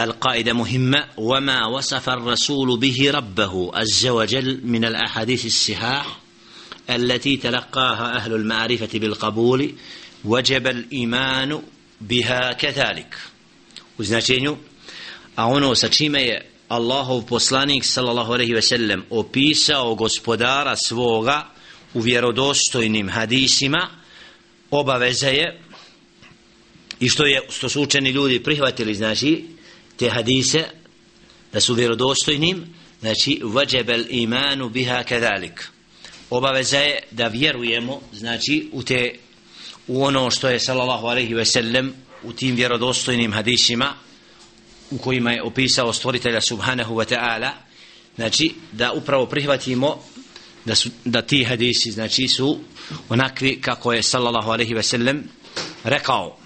القاعدة مهمة وما وصف الرسول به ربه عز وجل من الأحاديث الصحاح التي تلقاها أهل المعرفة بالقبول وجب الإيمان بها كذلك وزناتينيو أعنو سچيمة Allahov poslanik sallallahu alejhi ve sellem opisao gospodara svoga u vjerodostojnim hadisima obaveza je i što je što su učeni ljudi prihvatili znači te hadise da su vjerodostojnim znači vajabel imanu biha kadalik. Obaveza je da vjerujemo znači u te u ono što je sallallahu alejhi ve sellem u tim vjerodostojnim hadisima u kojima je opisao stvoritelja subhanahu wa ta'ala znači da upravo prihvatimo da, su, da ti hadisi znači su onakvi kako je sallallahu alaihi ve sellem rekao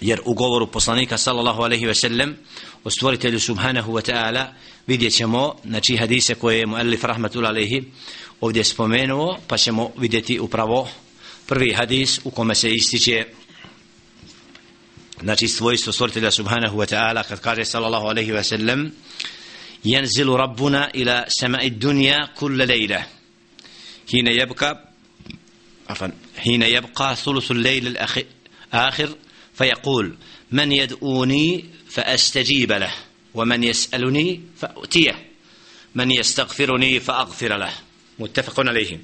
jer u govoru poslanika sallallahu alaihi ve sellem o stvoritelju subhanahu wa ta'ala vidjet ćemo znači hadise koje je muallif rahmatul alaihi ovdje spomenuo pa ćemo vidjeti upravo prvi hadis u kome se ističe znači svojstvo stvoritelja subhanahu wa ta'ala kad kaže sallallahu alaihi wa sallam ينزل ربنا إلى سماء الدنيا كل ليلة حين يبقى عفوا حين يبقى ثلث الليل الآخر فيقول من يدؤوني فأستجيب له ومن يسألني فأؤتيه من يستغفرني فأغفر له. متفق عليه.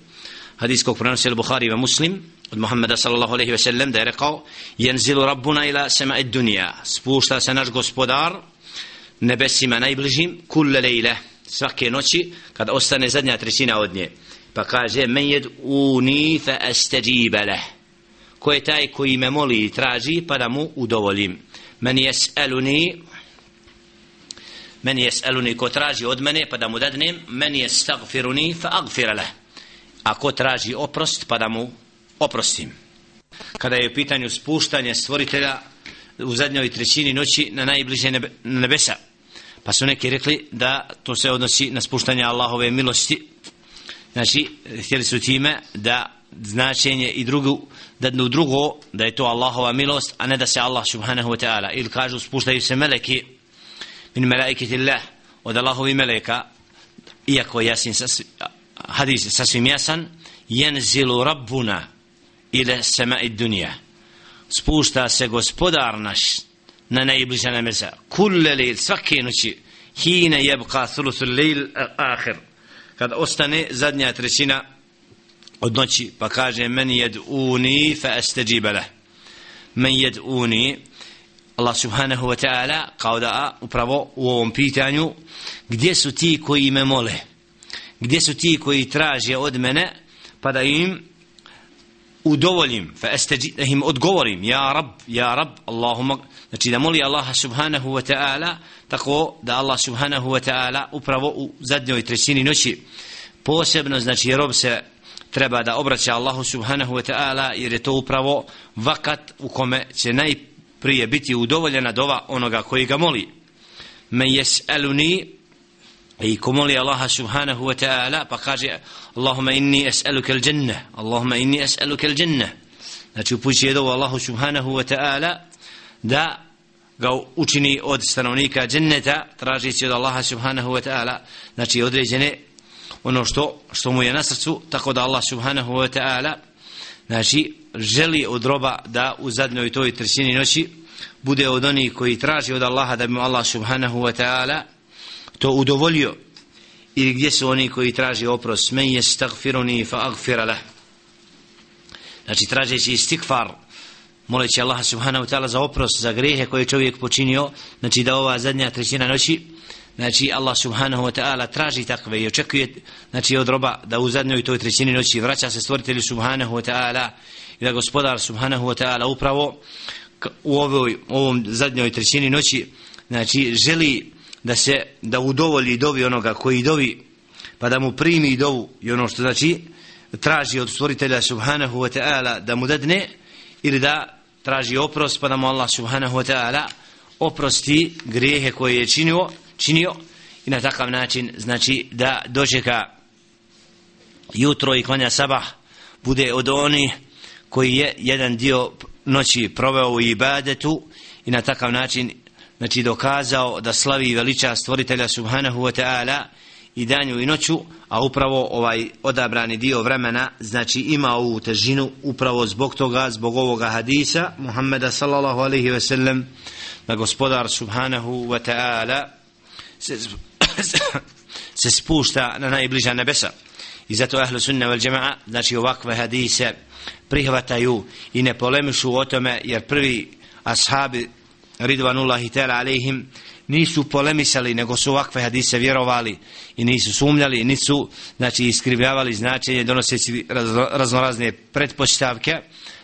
حديث كوكبرانس البخاري ومسلم محمد صلى الله عليه وسلم دارقو ينزل ربنا إلى سماء الدنيا سبوشتا سنرج غسبودار نبسي ما نيبلجيم كل ليلة سواكي نوتي كاد أستاني زدنا ترسينا ودني فقال من يدؤوني فأستجيب له. Ko je taj koji me moli i traži pa da mu udovolim men jes eluni men jes eluni ko traži od mene pa da mu dadnem men jes stagfiruni fa agfira leh a ko traži oprost pa da mu oprostim. Kada je u pitanju spuštanje stvoritelja u zadnjoj trećini noći na najbliže nebe, nebesa. Pa su neki rekli da to se odnosi na spuštanje Allahove milosti. Znači, htjeli su time da značenje i drugu, da u drugo, da je to Allahova milost, a ne da se Allah subhanahu wa ta'ala. Ili kažu, spuštaju se meleki min melaikiti Allah od Allahovi meleka, iako jasin sasvi, hadis sasvim jasan, jenzilu rabbuna, ila sema i dunija spušta se gospodar naš na najbliža nameza. Kulle lejl svake noći hine jebka thuluthu lejl eh, ahir kad ostane zadnja trećina od noći pa kaže men jed uni fa esteđiba men jed uni Allah subhanahu wa ta'ala kao da upravo u ovom pitanju gdje su ti koji me mole? Gdje su ti koji traže od mene pa da im udovoljim fa esteđi, da im odgovorim ja rab, ja rab, Allahumma znači da moli Allaha subhanahu wa ta'ala tako da Allah subhanahu wa ta'ala upravo u zadnjoj trećini noći posebno znači rob se treba da obraća Allahu subhanahu wa ta'ala jer je to upravo vakat u kome će najprije biti udovoljena dova onoga koji ga moli. Men jes'aluni i ko moli Allaha subhanahu wa ta'ala pa kaže Allahumma inni es'aluka al jannah Allahumma inni es'aluka al jannah znači upući je dovo Allahu subhanahu wa ta'ala da ga učini od stanovnika dženneta tražići od Allaha subhanahu wa ta'ala znači određene ono što što mu je na srcu tako da Allah subhanahu wa ta'ala znači želi od roba da u zadnjoj toj trećini noći bude od onih koji traži od Allaha da bi mu Allah subhanahu wa ta'ala to udovolio. Ili gdje su oni koji traži oprost? Men je stagfiruni fa agfira lah. Znači tražeći istikfar moleći Allah subhanahu wa ta'ala za oprost za grehe koje čovjek počinio znači da ova zadnja trećina noći znači Allah subhanahu wa ta'ala traži takve i očekuje znači od roba da u zadnjoj toj trećini noći vraća se stvoritelju subhanahu wa ta'ala i da gospodar subhanahu wa ta'ala upravo u ovoj, ovom zadnjoj trećini noći znači želi da se da udovolji dovi onoga koji dovi pa da mu primi dovu i ono što znači traži od stvoritelja subhanahu wa ta'ala da mu dadne ili da traži oprost pa da mu Allah subhanahu wa ta'ala oprosti grijehe koje je činio, činio. I na takav način znači da dočeka jutro i klanja sabah bude od oni koji je jedan dio noći proveo u ibadetu i na takav način znači dokazao da slavi veliča stvoritelja subhanahu wa ta'ala i danju i noću, a upravo ovaj odabrani dio vremena, znači ima ovu težinu upravo zbog toga, zbog ovoga hadisa Muhammeda sallallahu alaihi ve sellem, da gospodar subhanahu wa ta'ala se, se spušta na najbliža nebesa. I zato ahlu sunna wal jama'a, znači ovakve hadise prihvataju i ne polemišu o tome, jer prvi ashabi ridvanullahi ta'ala alaihim nisu polemisali, nego su ovakve hadise vjerovali i nisu sumljali, nisu znači, iskrivljavali značenje, donoseći raznorazne pretpostavke,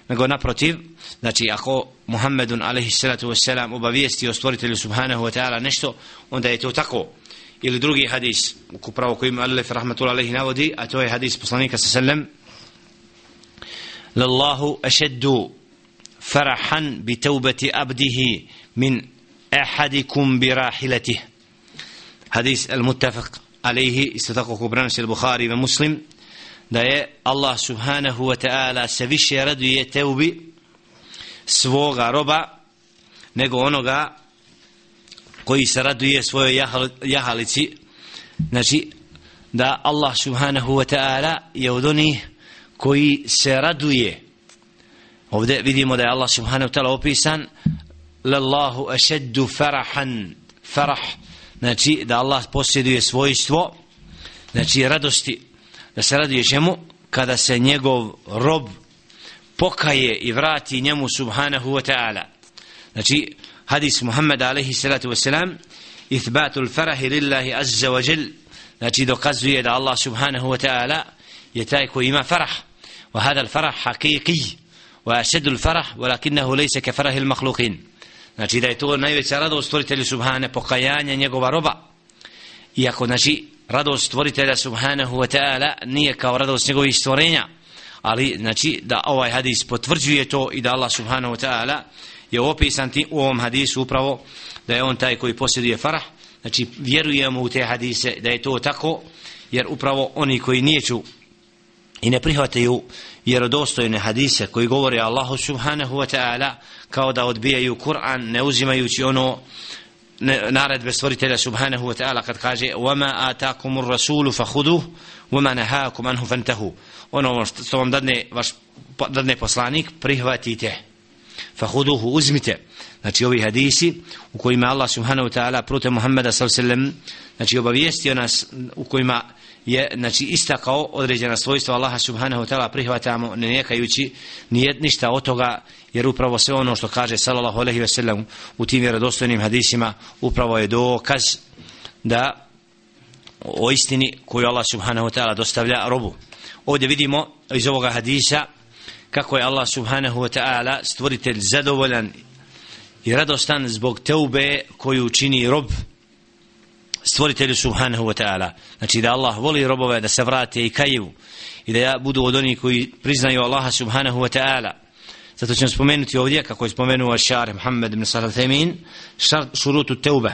nego naprotiv, znači ako Muhammedun alaihi salatu wasalam obavijestio stvoritelju subhanahu wa ta'ala nešto, onda je to tako. Ili drugi hadis, upravo koji ima Alef rahmatullahi alaihi navodi, a to je hadis poslanika sa sallam, Lallahu ašeddu farahan bi taubati abdihi min ahadikum bi rahilatih. hadis al muttafaq alayhi istataqo kubran al bukhari wa muslim da je Allah subhanahu wa ta'ala se više raduje teubi svoga roba nego onoga koji se raduje svojoj jahalici. Znači da Allah subhanahu wa ta'ala je od onih koji se raduje. Ovdje vidimo da je Allah subhanahu wa ta'ala opisan lallahu ašeddu farahan farah. Znači da Allah posjeduje svojstvo znači radosti. Da se raduje čemu? Kada se njegov rob pokaje i vrati njemu subhanahu wa ta'ala. Znači hadis Muhammed alaihi salatu wa salam ithbatu l-farahi lillahi azza wa jel znači dokazuje da Allah subhanahu wa ta'ala je taj koji ima farah. Wa hada l-farah haqiqi wa ašedu l-farah walakinahu lejse ka farahi l-makhlukin znači da je to najveća radost stvoritelju subhane pokajanja njegova roba. Iako znači radost stvoritelja subhanahu wa ta'ala nije kao radost njegovih stvorenja. Ali znači da ovaj hadis potvrđuje to i da Allah Subhanahu wa ta'ala je opisan ti u ovom hadisu upravo da je on taj koji posjeduje farah. Znači vjerujemo u te hadise da je to tako jer upravo oni koji nijeću i ne prihvataju vjerodostojne hadise koji govore Allahu subhanahu wa ta'ala kao da odbijaju Kur'an ne uzimajući ono naredbe stvoritelja subhanahu wa ta'ala kad kaže وَمَا آتَاكُمُ الرَّسُولُ فَخُدُهُ وَمَا نَهَاكُمْ أَنْهُ فَانْتَهُ ono što vam dadne, vaš, dadne poslanik prihvatite فَخُدُهُ uzmite znači ovi hadisi u kojima Allah subhanahu wa ta'ala prute Muhammeda sallam znači obavijestio nas u kojima je znači ista kao određena svojstva Allaha subhanahu wa ta'ala prihvatamo ne nekajući nije ništa od toga jer upravo sve ono što kaže sallallahu alejhi ve sellem u tim vjerodostojnim hadisima upravo je dokaz da o istini koju Allah subhanahu wa ta'ala dostavlja robu. Ovdje vidimo iz ovoga hadisa kako je Allah subhanahu wa ta'ala stvoritelj zadovoljan i radostan zbog teube koju čini rob stvoritelju subhanahu wa ta'ala. Znači da Allah voli robove da se vrate i kaju i da ja budu od onih koji priznaju Allaha subhanahu wa ta'ala. Zato ćemo spomenuti ovdje kako je spomenuo šar Muhammed ibn Salah Themin šurutu teuba.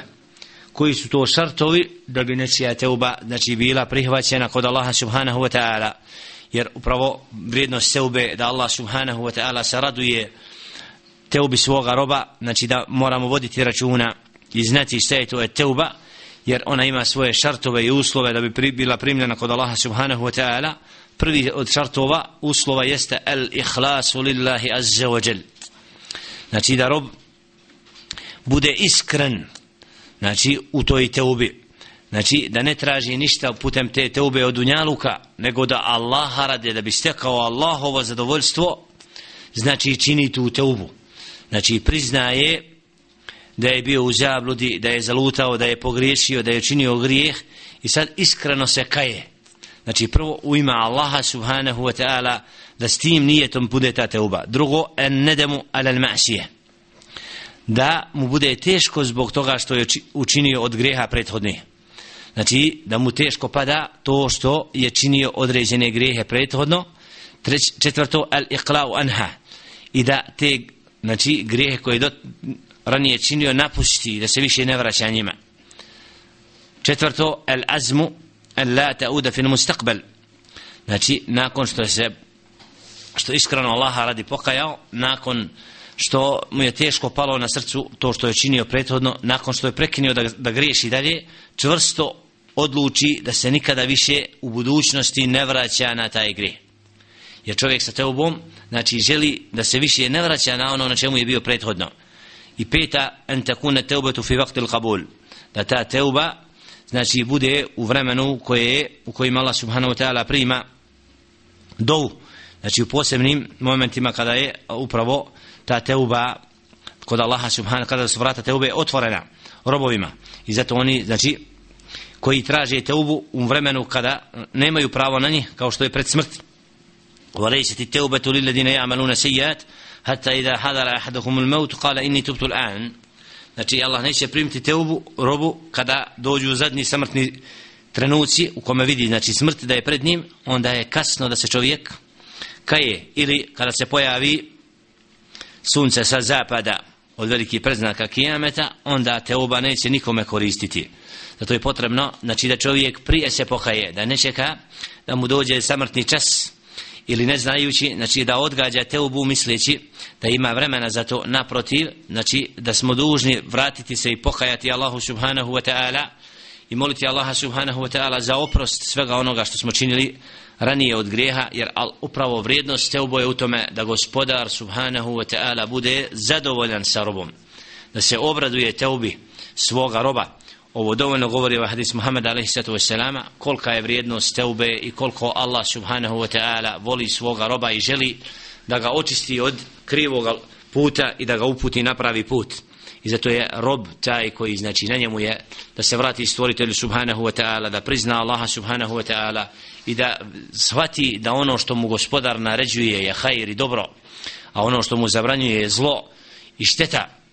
koji su to šartovi da bi nečija teuba znači bila prihvaćena kod Allaha subhanahu wa ta'ala. Jer upravo vrijednost teube da Allah subhanahu wa ta'ala se raduje teubi svoga roba znači da moramo voditi računa i znati šta je to je teuba jer ona ima svoje šartove i uslove da bi pri, bila primljena kod Allaha subhanahu wa ta'ala. Prvi od šartova uslova jeste el ihlasu lillahi azza wa jel znači da rob bude iskren znači u toj teubi. Znači da ne traži ništa putem te teube od dunjaluka nego da Allaha rade da bi stekao Allahovo zadovoljstvo znači čini tu teubu. Znači priznaje da je bio u zabludi, da je zalutao, da je pogriješio, da je činio grijeh i sad iskreno se kaje. Znači prvo u ima Allaha subhanahu wa ta'ala da s tim nijetom bude ta teuba. Drugo, en nedemu alal ma'sije. Da mu bude teško zbog toga što je učinio od grijeha prethodne. Znači da mu teško pada to što je činio određene grehe prethodno. Treć, četvrto, al iqla'u anha. I da te znači grijehe koje do, ranije činio napusti da se više ne vraća njima četvrto el azmu el la ta'uda fil mustaqbal znači nakon što se što iskreno Allaha radi pokajao nakon što mu je teško palo na srcu to što je činio prethodno, nakon što je prekinio da, da griješi dalje, čvrsto odluči da se nikada više u budućnosti ne vraća na taj grije. Jer čovjek sa teubom, znači želi da se više ne vraća na ono na čemu je bio prethodno I peta, en takune teubetu fi vaktil kabul. Da ta teuba, znači bude u vremenu koje je, u kojim Allah subhanahu wa ta'ala prima dovu. Znači u posebnim momentima kada je upravo ta teuba kod Allaha subhanahu kada su vrata teube otvorena robovima. I zato oni, znači, koji traže teubu u vremenu kada nemaju pravo na njih, kao što je pred smrti. وليست التوبة للذين يعملون سيئات hatta idha hadara أحدكم الموت qala inni tubtu al'an. Znači Allah neće primiti teubu robu kada dođu zadnji smrtni trenuci u kome vidi znači smrt da je pred njim onda je kasno da se čovjek kaje ili kada se pojavi sunce sa zapada od veliki preznaka kijameta onda teuba neće nikome koristiti. Zato je potrebno znači da čovjek prije se pokaje da ne čeka da mu dođe smrtni čas ili ne znajući, znači da odgađa teubu misleći da ima vremena za to naprotiv, znači da smo dužni vratiti se i pokajati Allahu subhanahu wa ta'ala i moliti Allaha subhanahu wa ta'ala za oprost svega onoga što smo činili ranije od grijeha, jer al, upravo vrijednost teubo je u tome da gospodar subhanahu wa ta'ala bude zadovoljan sa robom, da se obraduje teubi svoga roba, ovo dovoljno govori o hadis Muhammed a.s. kolika je vrijednost teube i koliko Allah subhanahu wa ta'ala voli svoga roba i želi da ga očisti od krivog puta i da ga uputi na pravi put i zato je rob taj koji znači na njemu je da se vrati stvoritelju subhanahu wa ta'ala da prizna Allaha subhanahu wa ta'ala i da shvati da ono što mu gospodar naređuje je hajr i dobro a ono što mu zabranjuje je zlo i šteta